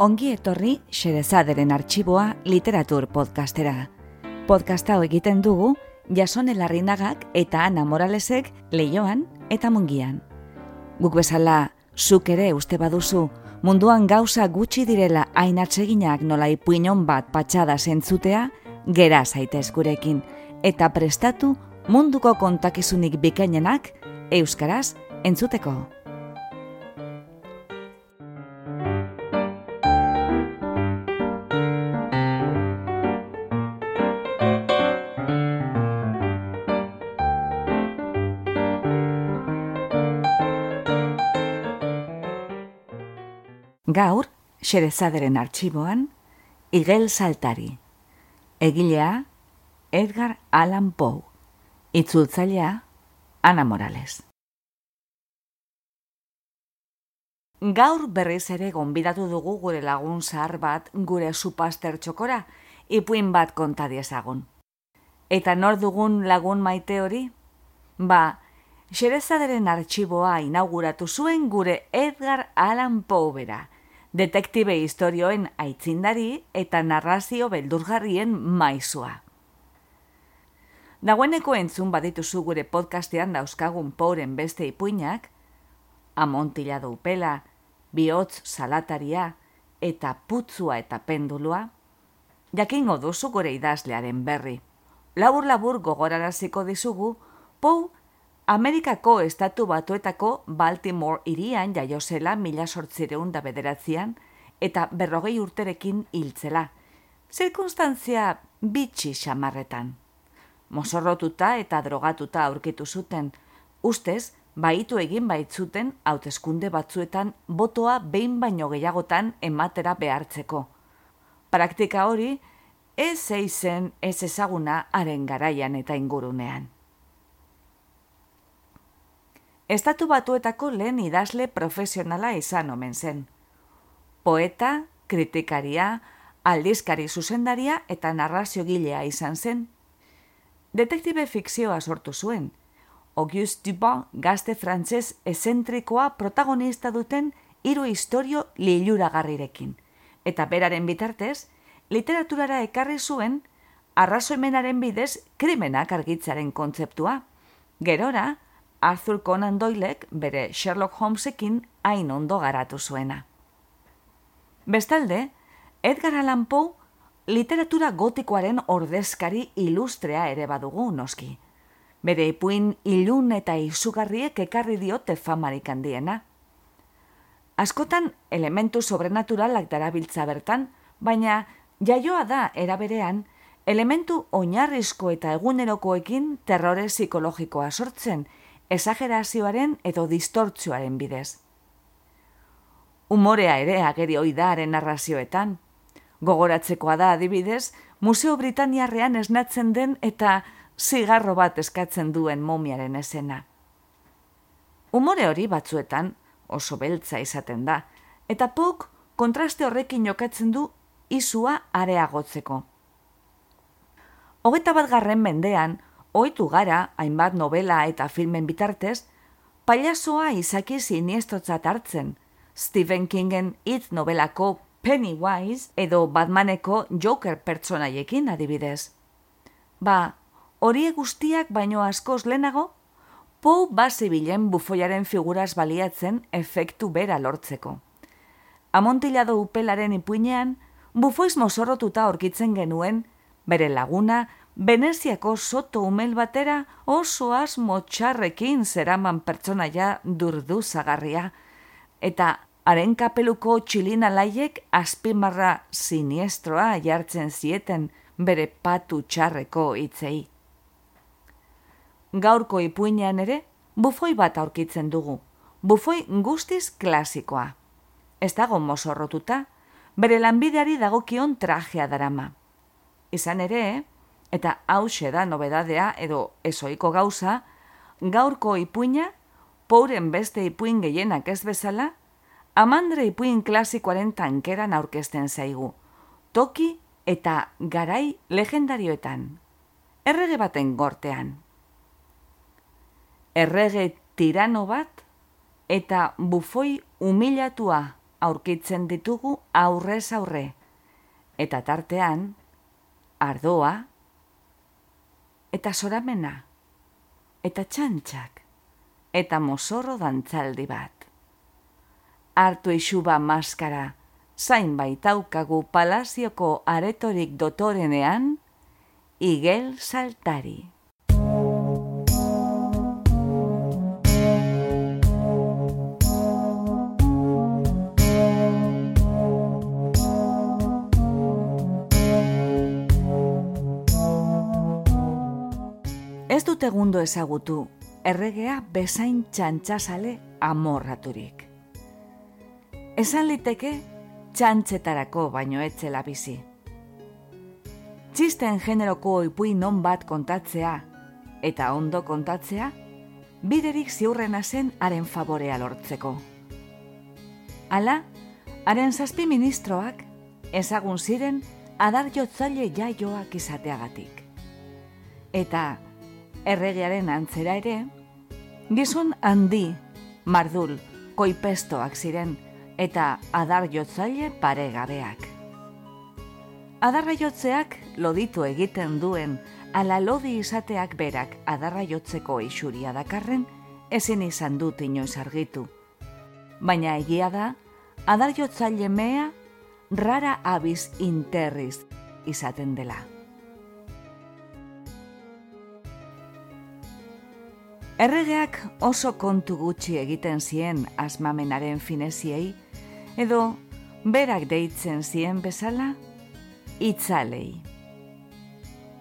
Ongi etorri Xerezaderen arxiboa literatur podcastera. Podcasta hau egiten dugu Jasone Larrinagak eta Ana Moralesek leioan eta mungian. Guk bezala, zuk ere uste baduzu, munduan gauza gutxi direla hain atseginak nola ipuinon bat patxada zentzutea, gera zaitez gurekin, eta prestatu munduko kontakizunik bikainenak Euskaraz entzuteko. Gaur, xerezaderen arxiboan, Igel Saltari. Egilea, Edgar Allan Poe. Itzultzailea, Ana Morales. Gaur berriz ere gonbidatu dugu gure lagun zahar bat gure supaster txokora, ipuin bat konta diezagun. Eta nor dugun lagun maite hori? Ba, xerezaderen arxiboa inauguratu zuen gure Edgar Allan Poe bera, detektibe historioen aitzindari eta narrazio beldurgarrien maizua. Dagoeneko entzun badituzu gure podcastean dauzkagun poren beste ipuinak, amontila upela, bihotz salataria eta putzua eta pendulua, jakingo duzu gure idazlearen berri. Labur-labur gogoraraziko dizugu, pou Amerikako estatu batuetako Baltimore irian jaiozela mila sortzireun da bederatzean eta berrogei urterekin hiltzela. Zirkunstantzia bitxi xamarretan. Mosorrotuta eta drogatuta aurkitu zuten, ustez, baitu egin baitzuten hauteskunde batzuetan botoa behin baino gehiagotan ematera behartzeko. Praktika hori, ez eizen ez ezaguna haren garaian eta ingurunean. Estatu batuetako lehen idazle profesionala izan omen zen. Poeta, kritikaria, aldizkari zuzendaria eta narrazio gilea izan zen. Detektibe fikzioa sortu zuen. Auguste Dupin gazte frantzez ezentrikoa protagonista duten hiru historio liluragarrirekin. Eta beraren bitartez, literaturara ekarri zuen arrazoimenaren bidez krimenak argitzaren kontzeptua. Gerora, Arthur Conan Doylek bere Sherlock Holmesekin hain ondo garatu zuena. Bestalde, Edgar Allan Poe literatura gotikoaren ordezkari ilustrea ere badugu noski. Bere ipuin ilun eta izugarriek ekarri diote famarik handiena. Askotan elementu sobrenaturalak darabiltza bertan, baina jaioa da eraberean elementu oinarrizko eta egunerokoekin terrore psikologikoa sortzen, esagerazioaren edo distortzioaren bidez. Umorea ere ageri oidaren narrazioetan. Gogoratzekoa da adibidez, Museo Britaniarrean esnatzen den eta zigarro bat eskatzen duen momiaren esena. Umore hori batzuetan oso beltza izaten da, eta pok kontraste horrekin jokatzen du izua areagotzeko. Hogeta bat garren mendean, oitu gara, hainbat novela eta filmen bitartez, pailazoa izaki siniestotzat hartzen, Stephen Kingen hitz novelako Pennywise edo Batmaneko Joker pertsonaiekin adibidez. Ba, horiek guztiak baino askoz lehenago, Pou bazibilen bufoiaren figuraz baliatzen efektu bera lortzeko. Amontilado upelaren ipuinean, bufoiz mozorrotuta aurkitzen genuen, bere laguna, Veneziako soto umel batera oso asmo txarrekin zeraman pertsonaia durdu zagarria, eta haren kapeluko txilina laiek azpimarra siniestroa jartzen zieten bere patu txarreko hitzei. Gaurko ipuinean ere, bufoi bat aurkitzen dugu, bufoi guztiz klasikoa. Ez dago mozorrotuta, bere lanbideari dagokion trajea darama. Izan ere, eta hause da nobedadea edo ezoiko gauza, gaurko ipuina, pouren beste ipuin gehienak ez bezala, amandre ipuin klasikoaren tankeran aurkezten zaigu, toki eta garai legendarioetan, errege baten gortean. Errege tirano bat eta bufoi humilatua aurkitzen ditugu aurrez aurre, eta tartean, ardoa, eta soramena, eta txantxak, eta mozorro dantzaldi bat. Artu isuba maskara, zain baitaukagu palazioko aretorik dotorenean, igel saltari. Dut egundo ezagutu, erregea bezain txantxasale amorraturik. Esan liteke txantxetarako baino etzela bizi. Txisten generoko ipuin non bat kontatzea, eta ondo kontatzea, biderik ziurrena zen haren favorea lortzeko. Hala, haren zazpi ministroak ezagun ziren adar jotzaile jaioak izateagatik. Eta, erregearen antzera ere, gizon handi, mardul, koipestoak ziren, eta adar jotzaile paregabeak. Adarra jotzeak loditu egiten duen, ala lodi izateak berak adarra jotzeko isuria dakarren, ezin izan dut inoiz argitu. Baina egia da, adar jotzaile mea, rara abiz interriz izaten dela. Erregeak oso kontu gutxi egiten zien asmamenaren fineziei, edo berak deitzen zien bezala, itzalei.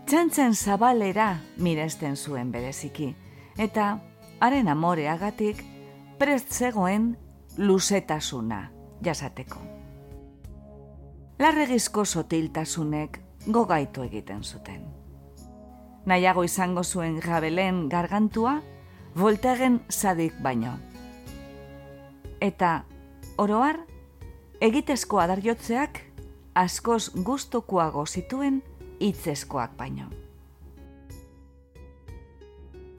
Txantzen zabalera miresten zuen bereziki, eta haren amoreagatik prest zegoen luzetasuna jasateko. Larregizko sotiltasunek gogaitu egiten zuten. Nahiago izango zuen jabelen gargantua, Voltaren sadik baino. Eta, oroar, egitezko adarjotzeak askoz gustokuago zituen hitzezkoak baino.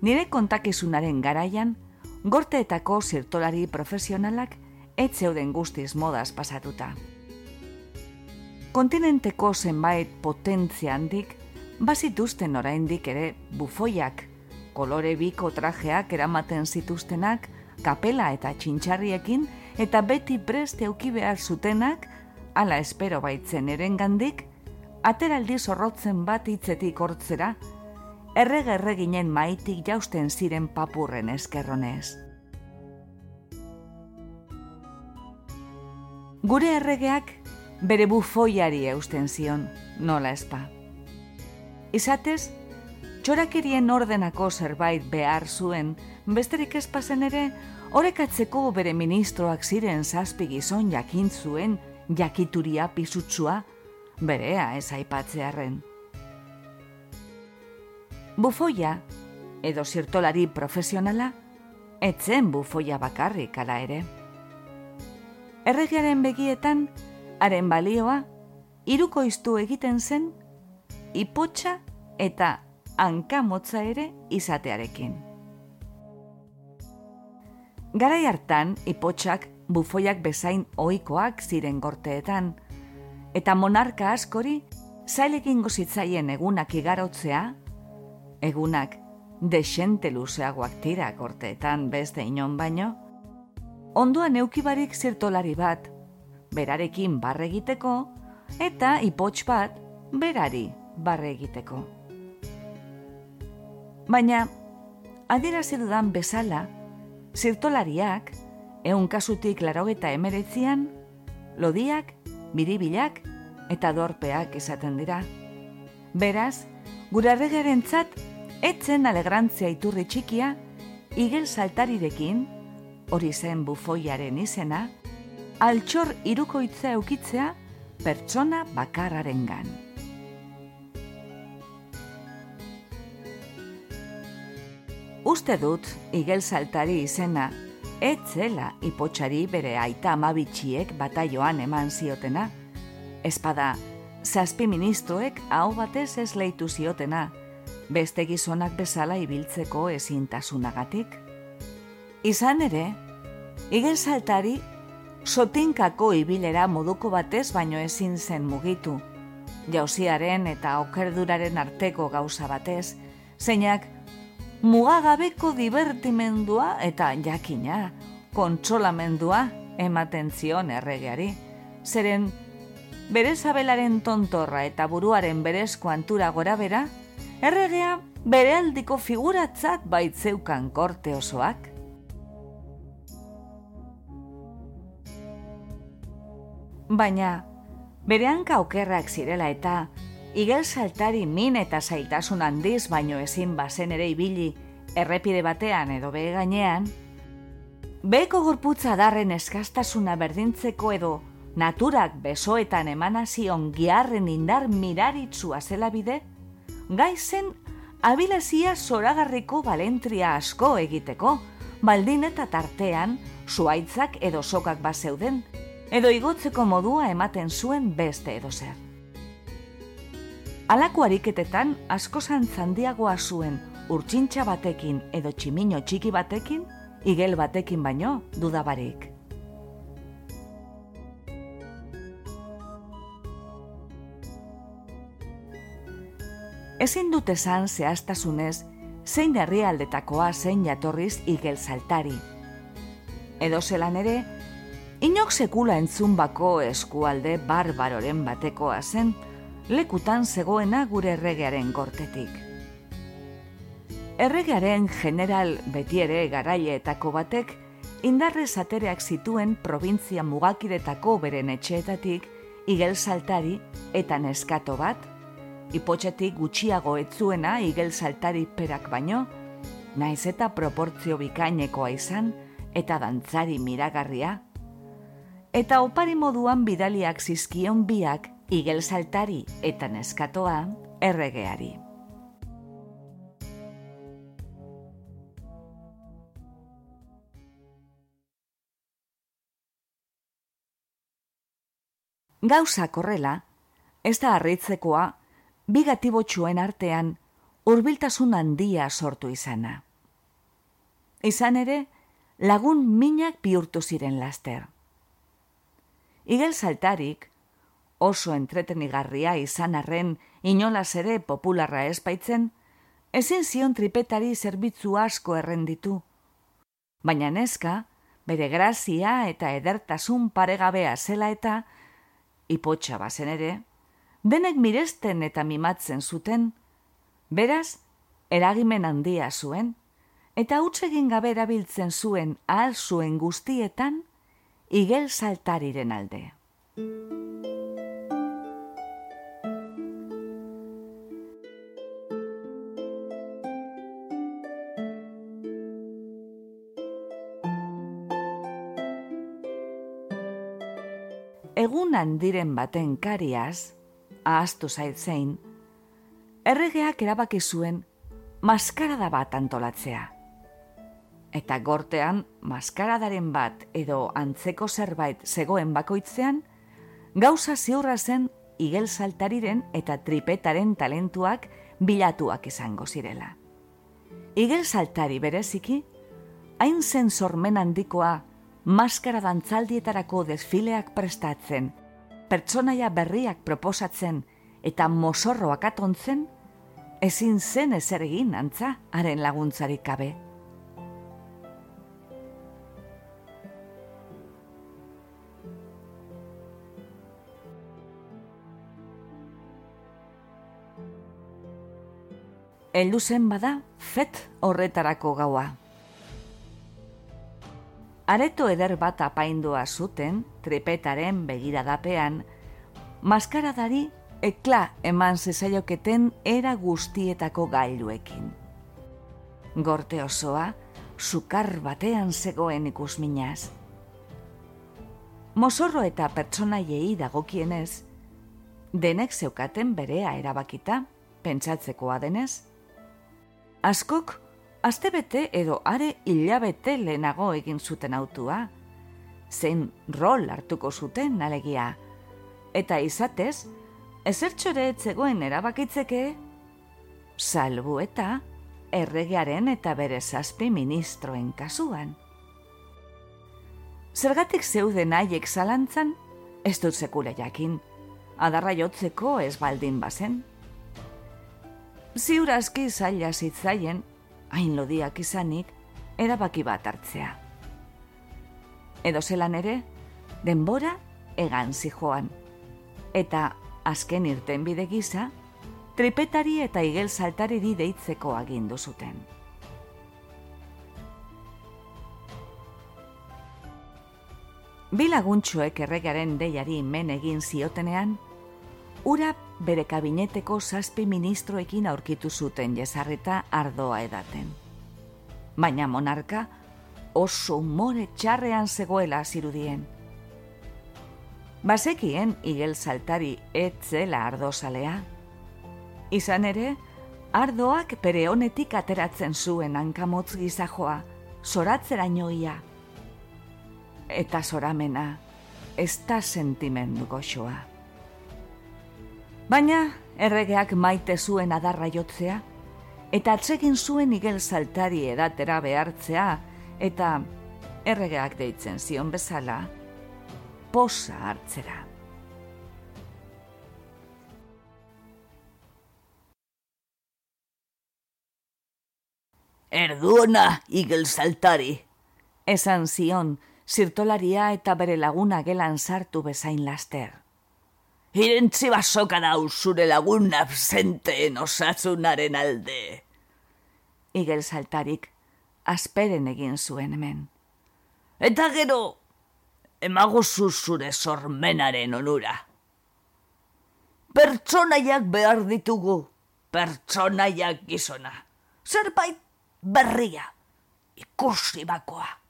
Nire kontakizunaren garaian, gorteetako zirtolari profesionalak ez zeuden guztiz modaz pasatuta. Kontinenteko zenbait potentzia handik, bazituzten oraindik ere bufoiak kolore biko trajeak eramaten zituztenak, kapela eta txintxarriekin, eta beti preste auki behar zutenak, ala espero baitzen erengandik, ateraldi zorrotzen bat hitzetik hortzera, errege erreginen maitik jausten ziren papurren eskerronez. Gure erregeak bere bufoiari eusten zion, nola espa. Izatez, txorakirien ordenako zerbait behar zuen, besterik ezpazen ere, orekatzeko bere ministroak ziren zazpi gizon jakin zuen jakituria pizutsua, berea ez aipatzearen. Bufoia, edo zirtolari profesionala, etzen bufoia bakarrik ala ere. Erregiaren begietan, haren balioa, irukoiztu egiten zen, ipotxa eta hankamotza ere izatearekin. Garai hartan, ipotxak bufoiak bezain ohikoak ziren gorteetan, eta monarka askori zailekin gozitzaien egunak igarotzea, egunak desente luzeagoak tira gorteetan beste inon baino, onduan eukibarik zirtolari bat, berarekin barre egiteko, eta ipotx bat berari barre egiteko. Baina, adierazi dudan bezala, zirtolariak, eun kasutik larogeta emeretzian, lodiak, biribilak eta dorpeak izaten dira. Beraz, gure arregaren tzat, etzen alegrantzia iturri txikia, igel saltarirekin, hori zen bufoiaren izena, altxor irukoitza eukitzea pertsona bakarraren Uste dut, igel saltari izena, etzela ipotxari bere aita amabitxiek bataioan eman ziotena. Espada, zazpi ministroek hau batez ez leitu ziotena, beste gizonak bezala ibiltzeko ezintasunagatik. Izan ere, igel saltari sotinkako ibilera moduko batez baino ezin zen mugitu. Jauziaren eta okerduraren arteko gauza batez, zeinak mugagabeko divertimendua eta jakina, kontsolamendua ematen zion erregeari. Zeren, bere zabelaren tontorra eta buruaren berezko antura gora bera, erregea bere aldiko figuratzat baitzeukan korte osoak. Baina, bere hanka okerrak zirela eta, igel saltari min eta zailtasun handiz baino ezin bazen ere ibili, errepide batean edo behe gainean, beko gorputza darren eskastasuna berdintzeko edo naturak besoetan emanazion giarren indar miraritzua zela bide, gai zen abilezia zoragarriko balentria asko egiteko, baldin eta tartean zuaitzak edo sokak bazeuden, edo igotzeko modua ematen zuen beste edo zer. Alako ariketetan asko zandiagoa zuen urtsintxa batekin edo tximino txiki batekin, igel batekin baino dudabarik. ezin dut esan zehaztasunez zein herrialdetakoa zein jatorriz igel saltari. Edo zelan ere, inok sekula entzun bako eskualde barbaroren batekoa zen, lekutan zegoena gure erregearen gortetik. Erregearen general betiere garaileetako batek, indarrez atereak zituen provintzia mugakiretako beren etxeetatik, igel saltari eta neskato bat, ipotxetik gutxiago etzuena igel saltari perak baino, naiz eta proportzio bikainekoa izan eta dantzari miragarria. Eta opari moduan bidaliak zizkion biak igel saltari eta neskatoa erregeari. Gauza korrela, ez da harritzekoa bigatibotxuen artean hurbiltasun handia sortu izana. Izan ere, lagun minak bihurtu ziren laster. Igel saltarik, oso entretenigarria izan arren inolaz ere popularra espaitzen, ezin zion tripetari zerbitzu asko errenditu. Baina neska, bere grazia eta edertasun paregabea zela eta, ipotxa bazen ere, denek miresten eta mimatzen zuten, beraz, eragimen handia zuen, eta utsegin gabe erabiltzen zuen ahal zuen guztietan, igel saltariren alde. Egun handiren baten kariaz, ahaztu zait zein, erregeak erabaki zuen maskarada bat antolatzea. Eta gortean, maskaradaren bat edo antzeko zerbait zegoen bakoitzean, gauza ziurra zen igel saltariren eta tripetaren talentuak bilatuak izango zirela. Igel saltari bereziki, hain zen sormen handikoa maskara dantzaldietarako desfileak prestatzen, pertsonaia berriak proposatzen eta mosorroak atontzen, ezin zen ezer egin antza haren laguntzarik gabe. Eldu zen bada, fet horretarako gaua. Areto eder bat apaindua zuten, tripetaren begiradapean, maskaradari ekla eman zezaioketen era guztietako gailuekin. Gorte osoa, sukar batean zegoen ikusminaz. Mosorro eta pertsonaiei dagokienez, denek zeukaten berea erabakita, pentsatzekoa denez. Askok, astebete edo are hilabete lehenago egin zuten autua, zein rol hartuko zuten alegia, eta izatez, ezertxore etzegoen erabakitzeke, salbu eta erregearen eta bere zazpi ministroen kasuan. Zergatik zeuden haiek zalantzan, ez dut sekule jakin, adarra jotzeko ez baldin bazen. Ziur aski zaila zitzaien, hain lodiak izanik, erabaki bat hartzea. Edo zelan ere, denbora egan zijoan. Eta azken irten bide gisa, tripetari eta igel saltari di deitzeko agindu zuten. Bi laguntxoek erregaren deiari men egin ziotenean, ura bere kabineteko zazpi ministroekin aurkitu zuten jesarreta ardoa edaten. Baina monarka oso more txarrean zegoela zirudien. Bazekien igel saltari etzela ardozalea. Izan ere, ardoak bere honetik ateratzen zuen hankamotz gizajoa, zoratzera noia eta zoramena, ez da sentimendu goxoa. Baina, erregeak maite zuen adarra jotzea, eta atsegin zuen igel saltari edatera behartzea, eta erregeak deitzen zion bezala, posa hartzera. Erduona, igel saltari, esan zion, zirtolaria eta bere laguna gelan sartu bezain laster. Irentzi basoka da zure lagun absenteen osatzunaren alde. Igel saltarik, asperen egin zuen hemen. Eta gero, emagozu zure sormenaren onura. Pertsonaiak behar ditugu, pertsonaiak gizona. Zerbait berria, ikusi bakoa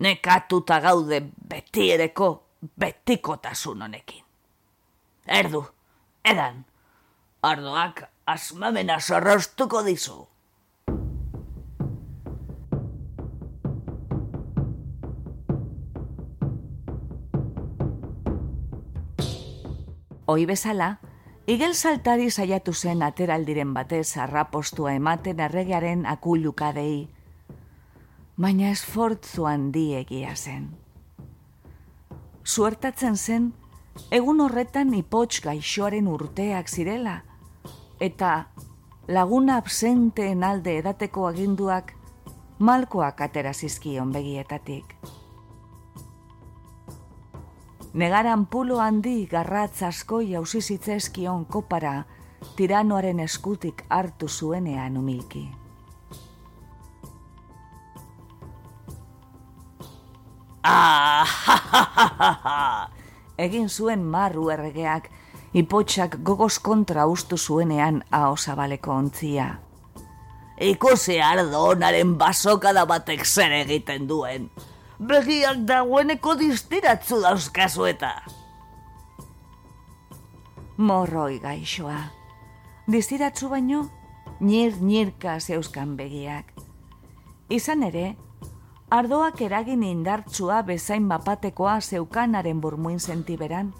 nekatuta gaude betiereko betikotasun honekin. Erdu, edan, ardoak asmamena sorrostuko dizu. Hoi bezala, igel saltari saiatu zen ateraldiren batez arrapostua ematen erregearen akulukadei, baina esfortzu handi egia zen. Suertatzen zen, egun horretan ipotx gaixoaren urteak zirela, eta laguna absenteen alde edateko aginduak malkoak atera zizkion begietatik. Negaran pulo handi garratz asko jauzi zitzezkion kopara tiranoaren eskutik hartu zuenean umilki. Ah, Egin zuen marru erregeak, ipotxak gogoz kontra ustu zuenean ahosabaleko ontzia. Ikusi ardo onaren basokada batek zer egiten duen. Begiak dagoeneko distiratzu dauzkazu eta. Morroi gaixoa. Distiratzu baino, nir-nirka zeuskan begiak. Izan ere, ardoak eragin indartsua bezain bapatekoa zeukanaren burmuin sentiberan.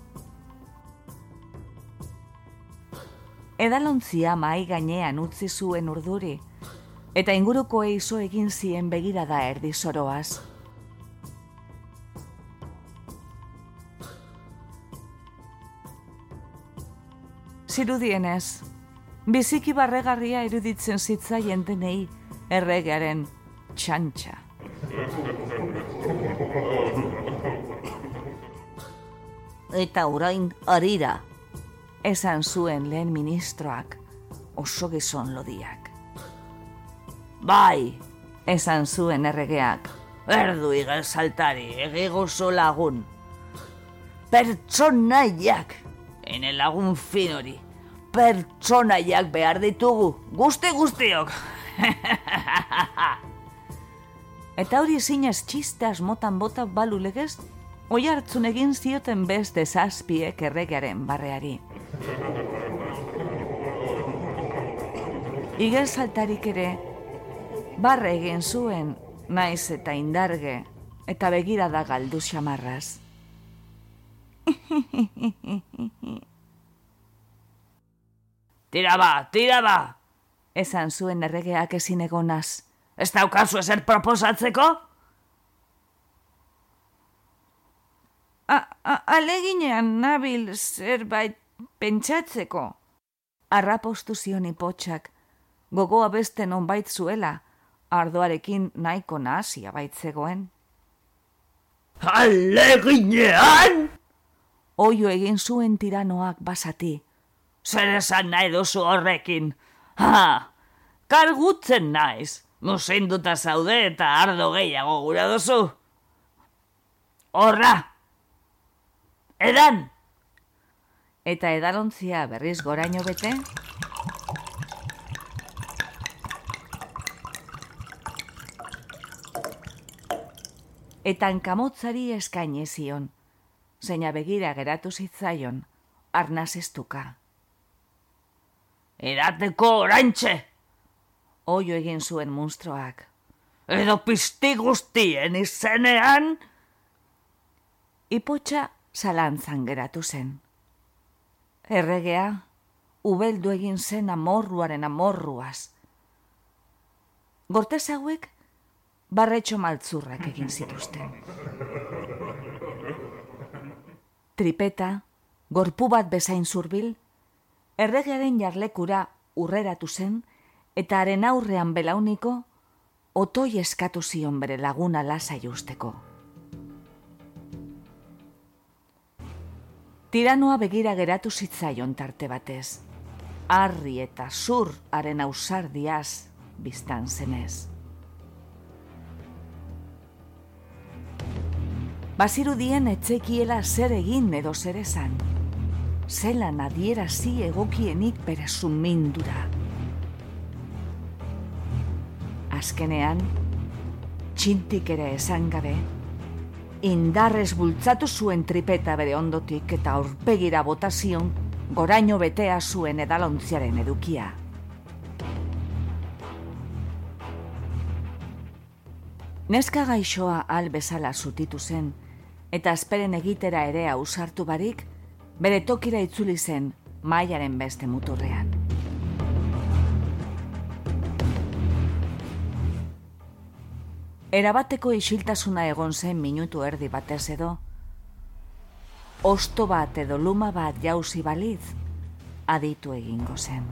Edalontzia mai gainean utzi zuen urduri, eta inguruko eizo egin zien begirada erdi soroaz. Zirudienez, biziki barregarria iruditzen zitzaien denei erregearen txantxa. Eta orain arira. Esan zuen lehen ministroak oso gizon lodiak. Bai, esan zuen erregeak. Erdu igal saltari, egigozo lagun. Pertsonaiak, ene lagun finori. Pertsonaiak behar ditugu, guzti guztiok. Eta hori zinez txiste asmotan bota balu legez, oi hartzun egin zioten beste zazpiek erregearen barreari. Igel saltarik ere, barre egin zuen, naiz eta indarge, eta begira da galdu xamarraz. tira ba, tira ba! Esan zuen erregeak ezin egonaz. Ez daukazu ezer proposatzeko? aleginean nabil zerbait pentsatzeko. Arrapostu zion ipotxak, gogoa beste non zuela, ardoarekin nahiko nahasia baitzegoen. Aleginean! Oio egin zuen tiranoak basati. Zer esan nahi duzu horrekin? Ha! Kargutzen naiz! Musinduta zaude eta ardo gehiago gura duzu. Horra! Edan! Eta edalontzia berriz goraino bete? Eta enkamotzari eskaini zion, zeina begira geratu zitzaion, arnaz estuka. Erateko orantxe! Oio egin zuen munstroak. Edo pizti guztien izenean? Ipotxa zalantzan geratu zen. Erregea, ubeldu egin zen amorruaren amorruaz. Gortez hauek, barretxo maltzurrak egin zituzten. Tripeta, gorpu bat bezain zurbil, erregearen jarlekura urreratu zen, eta haren aurrean belauniko, otoi eskatu zion bere laguna lasa usteko. Tiranoa begira geratu zitzaion tarte batez, harri eta zur haren ausardiaz biztan zenez. Bazirudien etzekiela zer egin edo zer esan, zelan adierazi egokienik bere sumindura azkenean, txintik ere esan gabe, indarrez bultzatu zuen tripeta bere ondotik eta aurpegira botazion goraino betea zuen edalontziaren edukia. Neska gaixoa al bezala zutitu zen, eta azperen egitera ere ausartu barik, bere tokira itzuli zen mailaren beste muturrean. Erabateko isiltasuna egon zen minutu erdi batez edo, osto bat edo luma bat jauzi baliz, aditu egingo zen.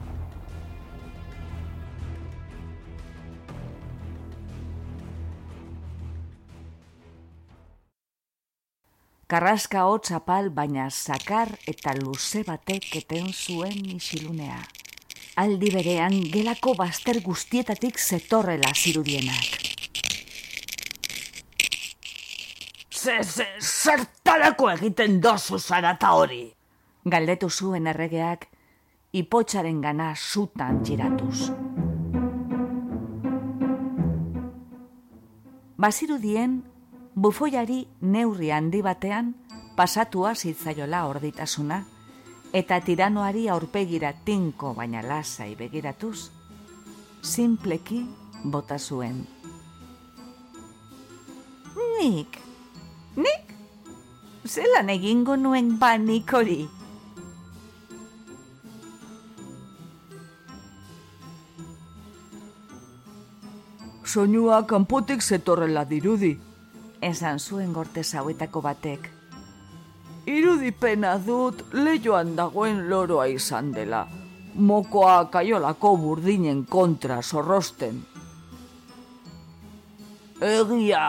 Karraska hotz apal baina zakar eta luze batek eten zuen isilunea. Aldi berean gelako bazter guztietatik zetorrela zirudienak. Ze, ze, zertarako egiten dozu zarata hori? Galdetu zuen erregeak, ipotxaren gana zutan giratuz. Bazirudien, bufoiari neurri handi batean, pasatua zitzaiola orditasuna, eta tiranoari aurpegira tinko baina lasai begiratuz, simpleki bota zuen. Nik, Nik? Zelan egingo nuen banik hori? Soinua kanpotik zetorrela dirudi. Esan zuen gorte zauetako batek. Irudipena dut lehioan dagoen loroa izan dela. Mokoa kaiolako burdinen kontra zorrosten. Egia!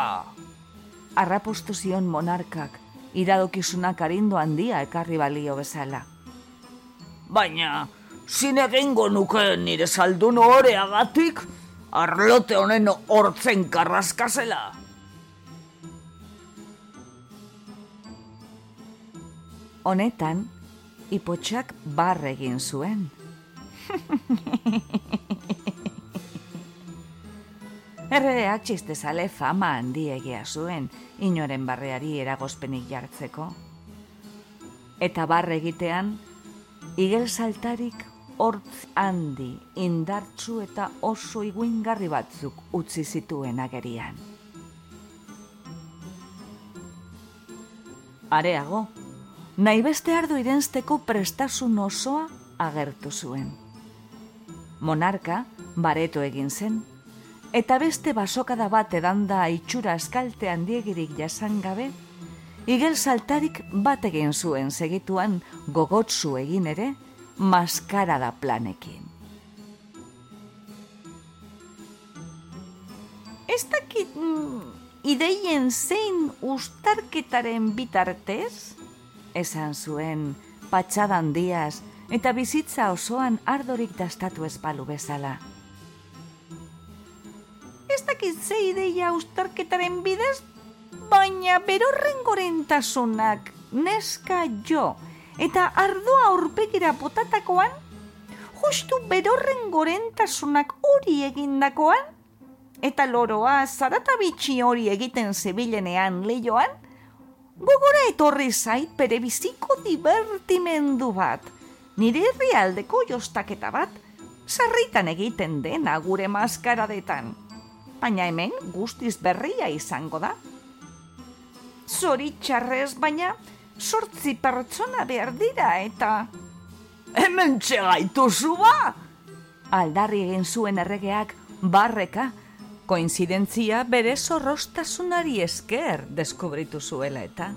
Arrapostu zion monarkak, iradokizunak arindu handia ekarri balio bezala. Baina, zine egingo nuke nire saldun agatik, arlote honen hortzen karraskazela. Honetan, ipotxak barregin zuen. Erreak txistezale fama handiegia zuen, inoren barreari eragozpenik jartzeko. Eta barre egitean, igel saltarik hortz handi, indartzu eta oso iguingarri batzuk utzi zituen agerian. Areago, nahi beste ardu irensteko prestasun osoa agertu zuen. Monarka, bareto egin zen, eta beste basokada bat edanda itxura eskalte handiegirik jasan gabe, igel saltarik bat egin zuen segituan gogotsu egin ere, maskarada planekin. Ez dakit mm, ideien zein ustarketaren bitartez? Esan zuen patxadan diaz eta bizitza osoan ardorik dastatu espalu bezala. Ez dakit ze ideia ustarketaren bidez, baina berorren gorentasunak neska jo eta ardoa aurpegira potatakoan, justu berorren gorentasunak hori egindakoan, eta loroa zarata bitxi hori egiten zebilenean lehioan, gogora etorri zait bere biziko divertimendu bat, nire herrialdeko jostaketa bat, sarritan egiten dena gure maskaradetan. Baina hemen guztiz berria izango da. Zoritxarrez, baina sortzi pertsona behar dira eta... Hemen txegaitu zuba! Aldarri egin zuen erregeak barreka, koinzidentzia bere zorrostasunari esker deskubritu zuela eta...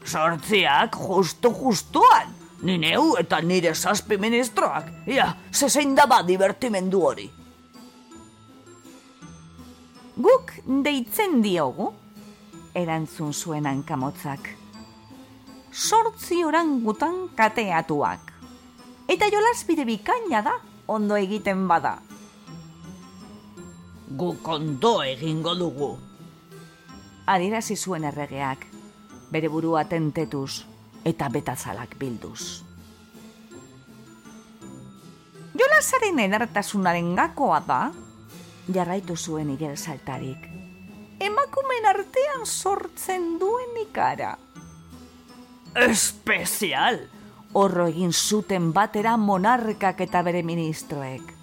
Sortziak justu justuan, ni neu eta nire zazpi ministroak, ia, zezein daba divertimendu hori. Guk deitzen diogu, erantzun zuen hankamotzak sortzi orangutan kateatuak. Eta jolasbide bikaina da, ondo egiten bada. Gu kondo egingo dugu. Adirazi zuen erregeak, bere burua tentetuz eta betazalak bilduz. Jolasaren edertasunaren gakoa da, jarraitu zuen igel saltarik. Emakumen artean sortzen duen ikara espezial. Horro egin zuten batera monarkak eta bere ministroek.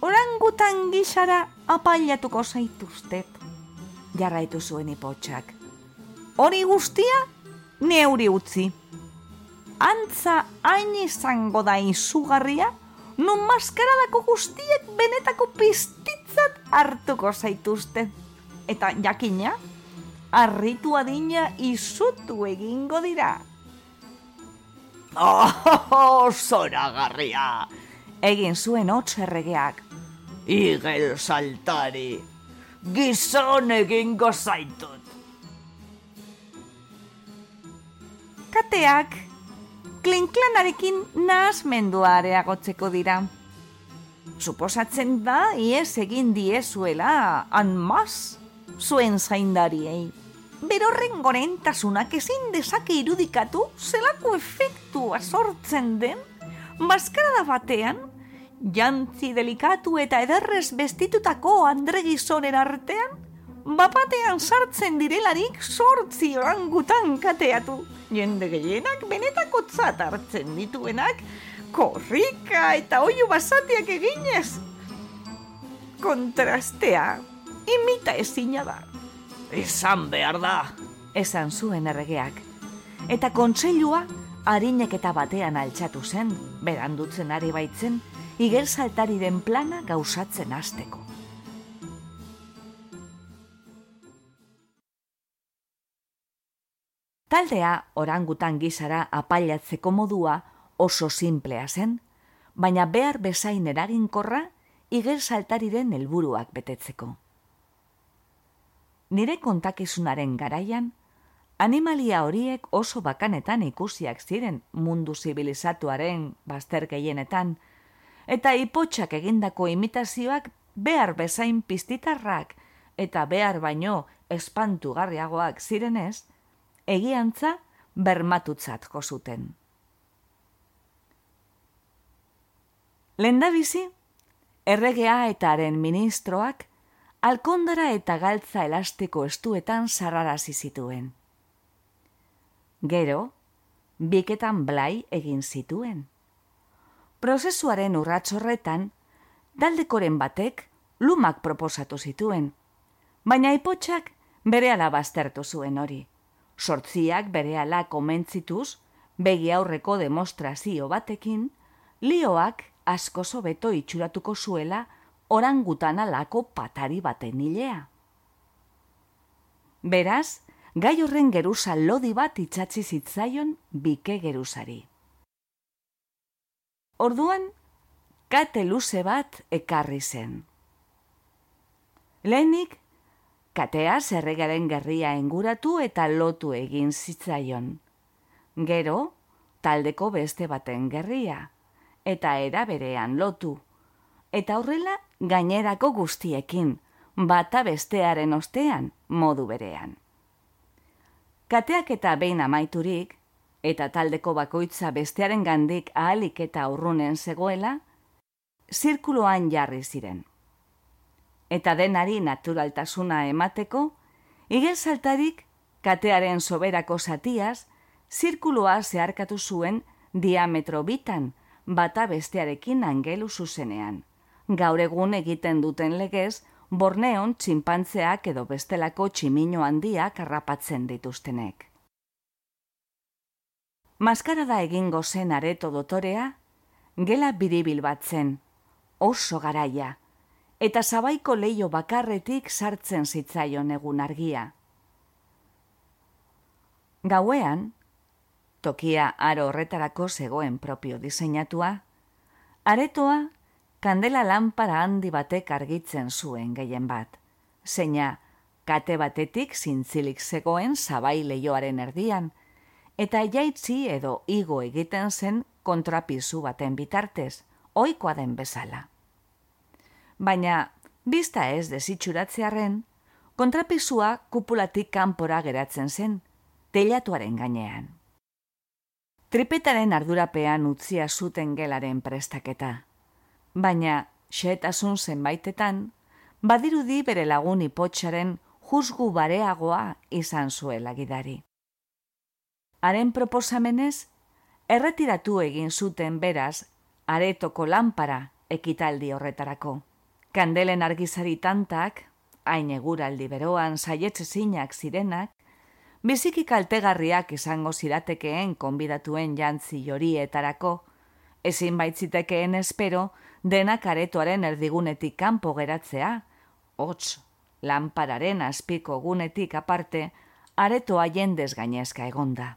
Orangutan gizara apailatuko zaituztet, jarraitu zuen ipotxak. Hori guztia, neuri utzi. Antza hain izango da izugarria, nun maskaradako guztiek benetako piztitzat hartuko zaituzte. Eta jakina, arritu adina izutu egingo dira. Oh, zora garria! Egin zuen hotz erregeak. Igel saltari, gizon egingo zaitut. Kateak, klinklanarekin nahazmendua areagotzeko dira. Suposatzen da, ies egin diezuela, anmaz, zuen zaindariei berorren gorentasunak ezin dezake irudikatu zelako efektua sortzen den, maskarada batean, jantzi delikatu eta ederrez bestitutako andre gizonen artean, bapatean sartzen direlarik sortzi orangutan kateatu. Jende gehienak benetako tzat hartzen dituenak, korrika eta oio basatiak eginez. Kontrastea, imita ezina da. Izan behar da. Esan zuen erregeak. Eta kontseilua harinek eta batean altxatu zen, berandutzen ari baitzen, igel plana gauzatzen hasteko. Taldea orangutan gizara apailatzeko modua oso simplea zen, baina behar bezain eraginkorra igel saltariren helburuak betetzeko. Nire kontakizunaren garaian, animalia horiek oso bakanetan ikusiak ziren mundu zibilizatuaren bazter gehienetan, eta ipotxak egindako imitazioak behar bezain piztitarrak eta behar baino espantugarriagoak zirenez, egiantza bermatutzat zuten. Lendabizi, erregea eta haren ministroak alkondara eta galtza elastiko estuetan sarrarazi zituen. Gero, biketan blai egin zituen. Prozesuaren urratxorretan, daldekoren batek lumak proposatu zituen, baina ipotxak bere baztertu zuen hori. Sortziak bere ala komentzituz, begi aurreko demostrazio batekin, lioak asko beto itxuratuko zuela orangutan alako patari baten hilea. Beraz, gai horren geruza lodi bat itxatzi zitzaion bike geruzari. Orduan, kate luze bat ekarri zen. Lehenik, katea zerregaren gerria enguratu eta lotu egin zitzaion. Gero, taldeko beste baten gerria, eta era berean lotu. Eta horrela, gainerako guztiekin, bata bestearen ostean, modu berean. Kateak eta behin amaiturik, eta taldeko bakoitza bestearen gandik ahalik eta urrunen zegoela, zirkuloan jarri ziren. Eta denari naturaltasuna emateko, igel saltarik katearen soberako zatiaz, zirkuloa zeharkatu zuen diametro bitan, bata bestearekin angelu zuzenean. Gaur egun egiten duten legez, borneon txinpantzeak edo bestelako tximino handiak harrapatzen dituztenek. Maskara da egingo zen areto dotorea, gela biribil bat zen, oso garaia, eta zabaiko leio bakarretik sartzen zitzaion egun argia. Gauean, tokia aro horretarako zegoen propio diseinatua, aretoa kandela lanpara handi batek argitzen zuen gehien bat. Zeina, kate batetik zintzilik zegoen zabai leioaren erdian, eta jaitzi edo igo egiten zen kontrapizu baten bitartez, oikoa den bezala. Baina, bizta ez desitxuratzearen, kontrapizua kupulatik kanpora geratzen zen, telatuaren gainean. Tripetaren ardurapean utzia zuten gelaren prestaketa baina xetasun zenbaitetan, badirudi bere lagun ipotxaren juzgu bareagoa izan zuela gidari. Haren proposamenez, erretiratu egin zuten beraz, aretoko lanpara ekitaldi horretarako. Kandelen argizari tantak, hain eguraldi beroan saietze zinak zirenak, biziki kaltegarriak izango ziratekeen konbidatuen jantzi jorietarako, ezin baitzitekeen espero, denak aretoaren erdigunetik kanpo geratzea, hots, lanpararen azpiko gunetik aparte, aretoa jendez gainezka egonda.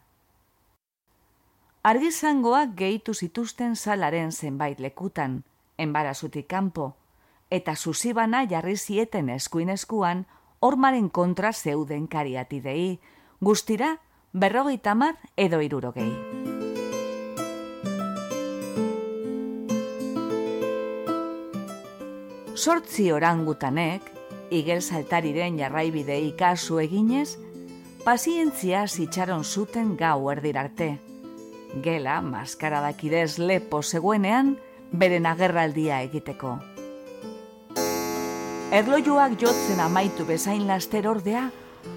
Argizangoak gehitu zituzten salaren zenbait lekutan, enbarazutik kanpo, eta susibana jarri zieten eskuin eskuan, ormaren kontra zeuden kariatidei, guztira berrogeita mar edo irurogei. sortzi orangutanek, igel saltariren jarraibide ikasu eginez, pazientzia zitxaron zuten gau erdirarte. Gela, maskaradakidez lepo zegoenean, beren agerraldia egiteko. Erlojuak jotzen amaitu bezain laster ordea,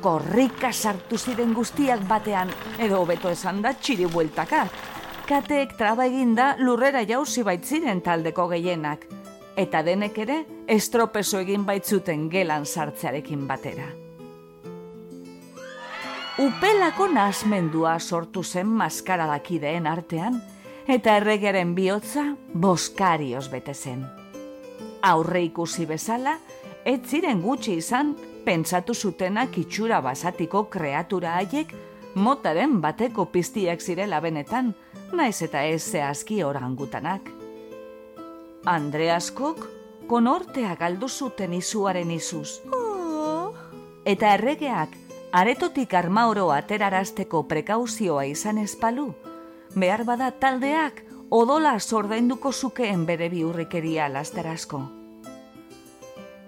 korrika sartu ziren guztiak batean, edo hobeto esan da txiri bueltaka. Kateek traba eginda lurrera jauzi baitziren taldeko gehienak, eta denek ere estropeso egin baitzuten gelan sartzearekin batera. Upelako nasmendua sortu zen maskaradakideen artean, eta erregeren bihotza boskarioz bete zen. Aurre ikusi bezala, ez ziren gutxi izan, pentsatu zutenak itxura basatiko kreatura haiek, motaren bateko piztiak zirela benetan, naiz eta ez zehazki orangutanak. Andreaskok konortea galdu zuten izuaren izuz. Eta erregeak aretotik armaoro aterarazteko prekauzioa izan espalu, behar bada taldeak odola sordainduko zukeen bere biurrikeria lasterazko.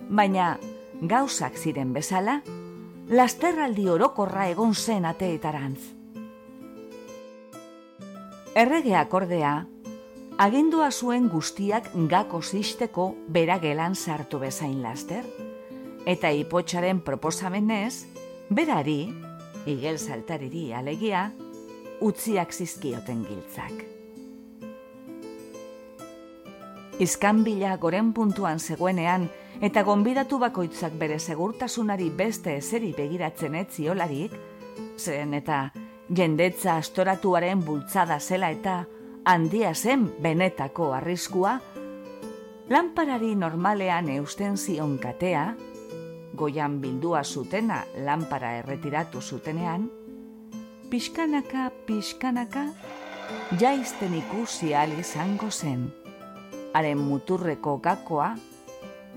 Baina gauzak ziren bezala, lasterraldi orokorra egon zen ateetarantz. Erregeak ordea, agindua zuen guztiak gako zisteko beragelan sartu bezain laster, eta ipotxaren proposamenez, berari, igel saltariri alegia, utziak zizkioten giltzak. Izkanbila goren puntuan zegoenean, eta gonbidatu bakoitzak bere segurtasunari beste ezeri begiratzen etziolarik, zen eta jendetza astoratuaren bultzada zela eta handia zen benetako arriskua, lanparari normalean eusten zion katea, goian bildua zutena lanpara erretiratu zutenean, pixkanaka, pixkanaka, jaizten ikusi izango zen. Haren muturreko gakoa,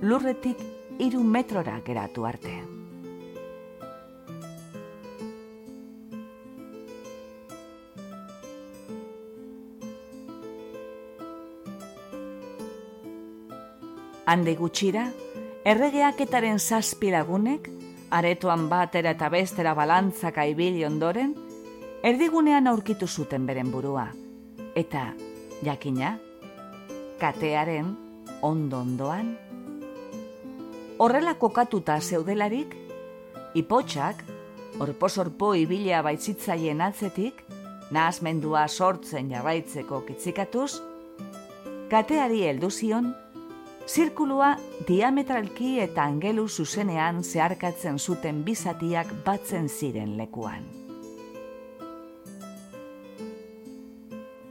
lurretik iru metrora geratu arte. Hande gutxira, erregeaketaren zazpi lagunek, aretoan batera eta bestera balantzaka ibili ondoren, erdigunean aurkitu zuten beren burua. Eta, jakina, katearen ondo-ondoan. Horrela kokatuta zeudelarik, ipotxak, orposorpo ibilea baitzitzaien atzetik, nahazmendua sortzen jarraitzeko kitzikatuz, kateari heldu zion, Zirkulua diametralki eta angelu zuzenean zeharkatzen zuten bizatiak batzen ziren lekuan.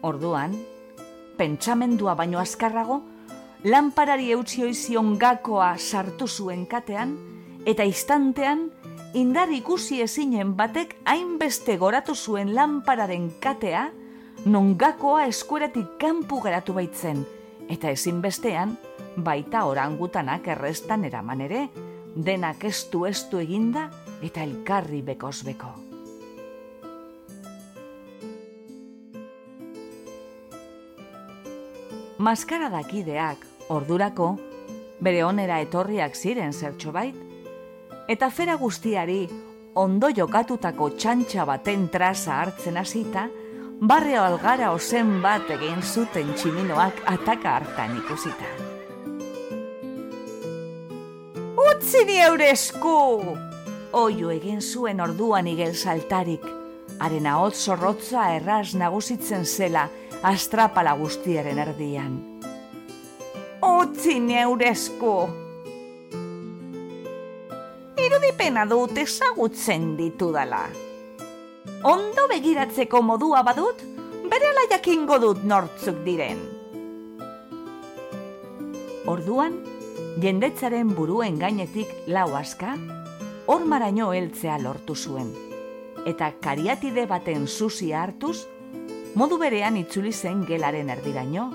Orduan, pentsamendua baino azkarrago, lanparari eutzi oizion gakoa sartu zuen katean, eta istantean, indar ikusi ezinen batek hainbeste goratu zuen lanpararen katea, non gakoa eskueratik kanpu geratu baitzen, eta ezinbestean, baita orangutanak errestan eraman ere, denak estu estu eginda eta elkarri bekoz beko. Maskara dakideak, ordurako, bere onera etorriak ziren zertxo bait, eta fera guztiari ondo jokatutako txantxa baten traza hartzen hasita, barrio algara ozen bat egin zuten tximinoak ataka hartan ikusita. utzi ni esku! Oio egin zuen orduan igel saltarik, haren ahot zorrotza erraz nagusitzen zela astrapala guztiaren erdian. Utzi ni esku! Irudipena dut ezagutzen ditudala. Ondo begiratzeko modua badut, bere jakingo dut nortzuk diren. Orduan, jendetzaren buruen gainetik lau aska, hor maraino heltzea lortu zuen. Eta kariatide baten zuzia hartuz, modu berean itzuli zen gelaren erdiraino,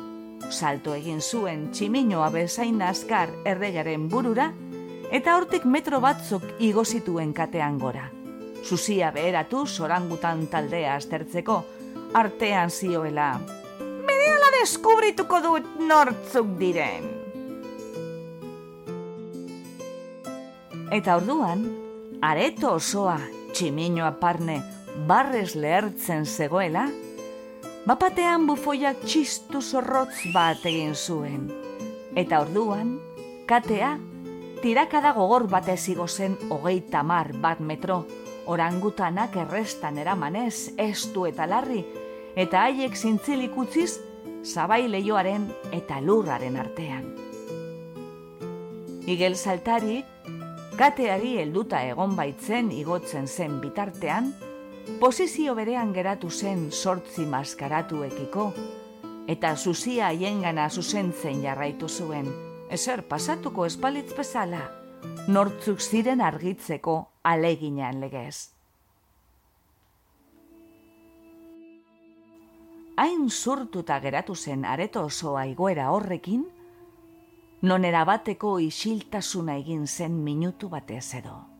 salto egin zuen tximinoa bezain askar erregaren burura, eta hortik metro batzuk igozituen katean gora. Zuzia beheratu sorangutan taldea aztertzeko, artean zioela. Bereala deskubrituko dut nortzuk diren. Eta orduan, areto osoa tximinoa parne barrez lehertzen zegoela, bapatean bufoiak txistu zorrotz bat egin zuen. Eta orduan, katea, tirakada gogor bat ezigo zen hogei tamar bat metro, orangutanak errestan eramanez, estu eta larri, eta haiek zintzilik utziz, zabai lehioaren eta lurraren artean. Igel saltarik, kateari helduta egon baitzen igotzen zen bitartean, posizio berean geratu zen sortzi maskaratuekiko, eta zuzia haiengana zuzentzen jarraitu zuen, ezer pasatuko espalitz bezala, nortzuk ziren argitzeko aleginean legez. Hain zurtuta geratu zen areto osoa igoera horrekin, non erabateko isiltasuna egin zen minutu batez edo.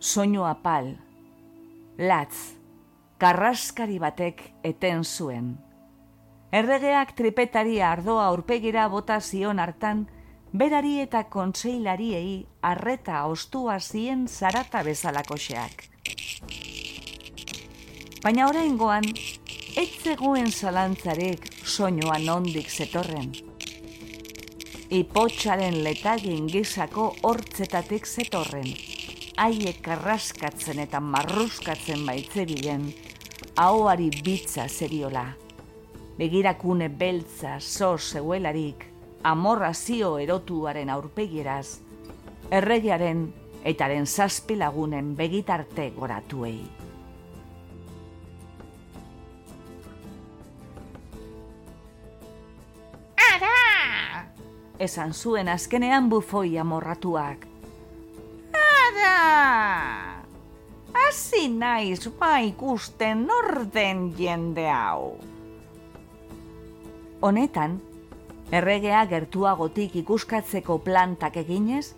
Soinu apal, latz, karraskari batek eten zuen. Erregeak tripetari ardoa aurpegira bota zion hartan, berari eta kontseilariei arreta ostua zien zarata bezalakoxeak. Baina oraingoan ez zegoen zalantzarek soinuan ondik zetorren. Ipotxaren letagin gizako hortzetatik zetorren, haiek karraskatzen eta marruskatzen baitze bilen, ahoari bitza zeriola. Begirakune beltza so zeuelarik, amorrazio erotuaren aurpegieraz, erregearen etaren zazpi lagunen begitarte goratuei. Ara! Esan zuen azkenean bufoi amorratuak, Ara! Hasi naiz ba ikusten orden jende hau. Honetan, erregea gertuagotik ikuskatzeko plantak eginez,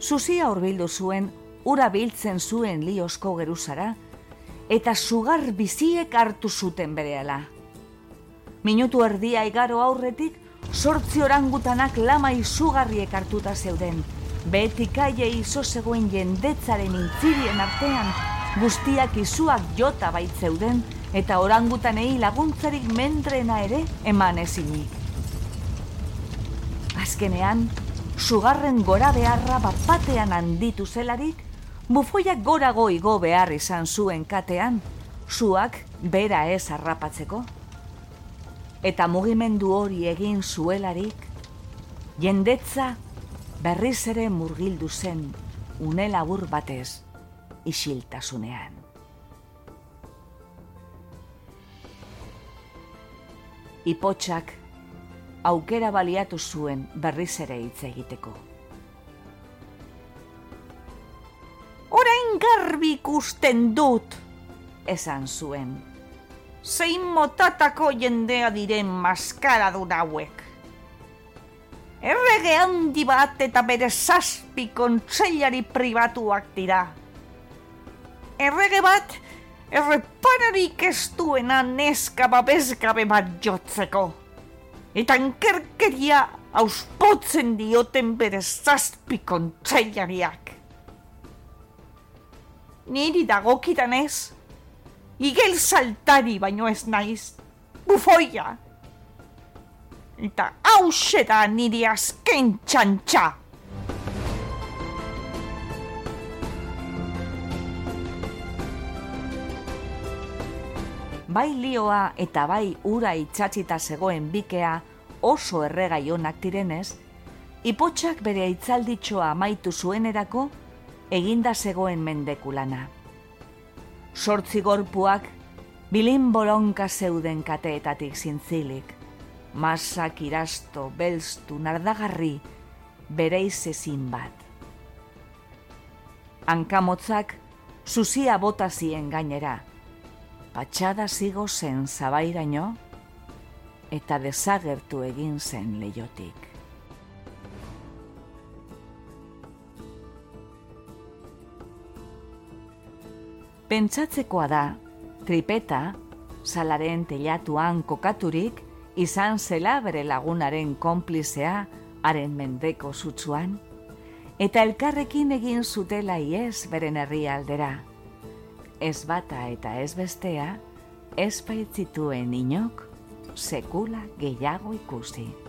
Zuzia hurbildu zuen ura biltzen zuen liosko geruzara, eta sugar biziek hartu zuten berehala. Minutu erdia igaro aurretik, sortzi orangutanak lama izugarriek hartuta zeuden. Betik aie izo zegoen jendetzaren intzirien artean, guztiak izuak jota baitzeuden, eta orangutanei laguntzarik mendrena ere eman ezinik. Azkenean, sugarren gora beharra bapatean handitu zelarik, bufoiak gora goigo behar izan zuen katean, zuak bera ez harrapatzeko eta mugimendu hori egin zuelarik, jendetza berriz ere murgildu zen une labur batez isiltasunean. Ipotxak aukera baliatu zuen berriz ere hitz egiteko. Orain garbi ikusten dut, esan zuen zein motatako jendea diren maskara hauek. Errege handi bat eta bere zazpi kontseilari pribatuak dira. Errege bat, errepararik ez duena neska babesgabe bat jotzeko. Eta enkerkeria auspotzen dioten bere zazpi kontseilariak. Niri dagokitan ez, igel saltari baino ez naiz, bufoia. Eta hause da niri azken txantxa. Bai lioa eta bai ura itxatxita zegoen bikea oso erregai onak direnez, ipotxak bere itzalditxoa amaitu zuenerako eginda zegoen mendekulana sortzi gorpuak bilin bolonka zeuden kateetatik zintzilik. Masak irasto, belztu, nardagarri, bere ezin bat. Hankamotzak zuzia bota zien gainera. Patxada zigo zen zabairaino eta desagertu egin zen leiotik. Pentsatzekoa da, tripeta, salaren telatuan kokaturik, izan zela bere lagunaren konplizea, haren mendeko zutsuan, eta elkarrekin egin zutela iez beren herri aldera. Ez bata eta ez bestea, ez baitzituen inok, sekula gehiago ikusi.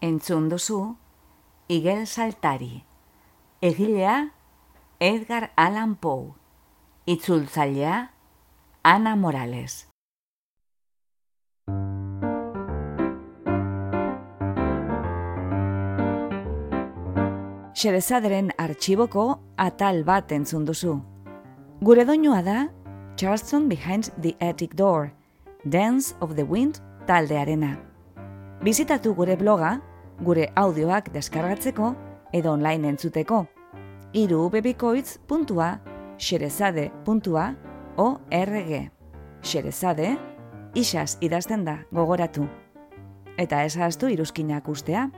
Entzun duzu, Igel Saltari. Egilea, Edgar Allan Poe. Itzultzailea, Ana Morales. Xerezaderen artxiboko atal bat entzun duzu. Gure doinua da Charleston Behind the Attic Door, Dance of the Wind taldearena. Bizitatu gure bloga, gure audioak deskargatzeko edo online entzuteko. Iru xerezade.org Xerezade, isaz idazten da, gogoratu. Eta ezaztu iruzkinak ustea.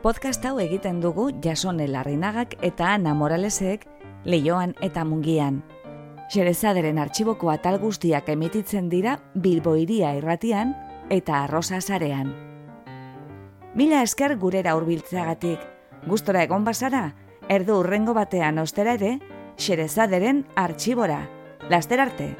Podcast hau egiten dugu jasone larrinagak eta Ana Moralesek leioan eta mungian. Xerezaderen artxiboko atal guztiak emititzen dira Bilboiria irratian eta Arrosa zarean. Mila esker gurera hurbiltzeagatik. Gustora egon bazara, erdu urrengo batean ostera ere, Xerezaderen artxibora. Laster arte!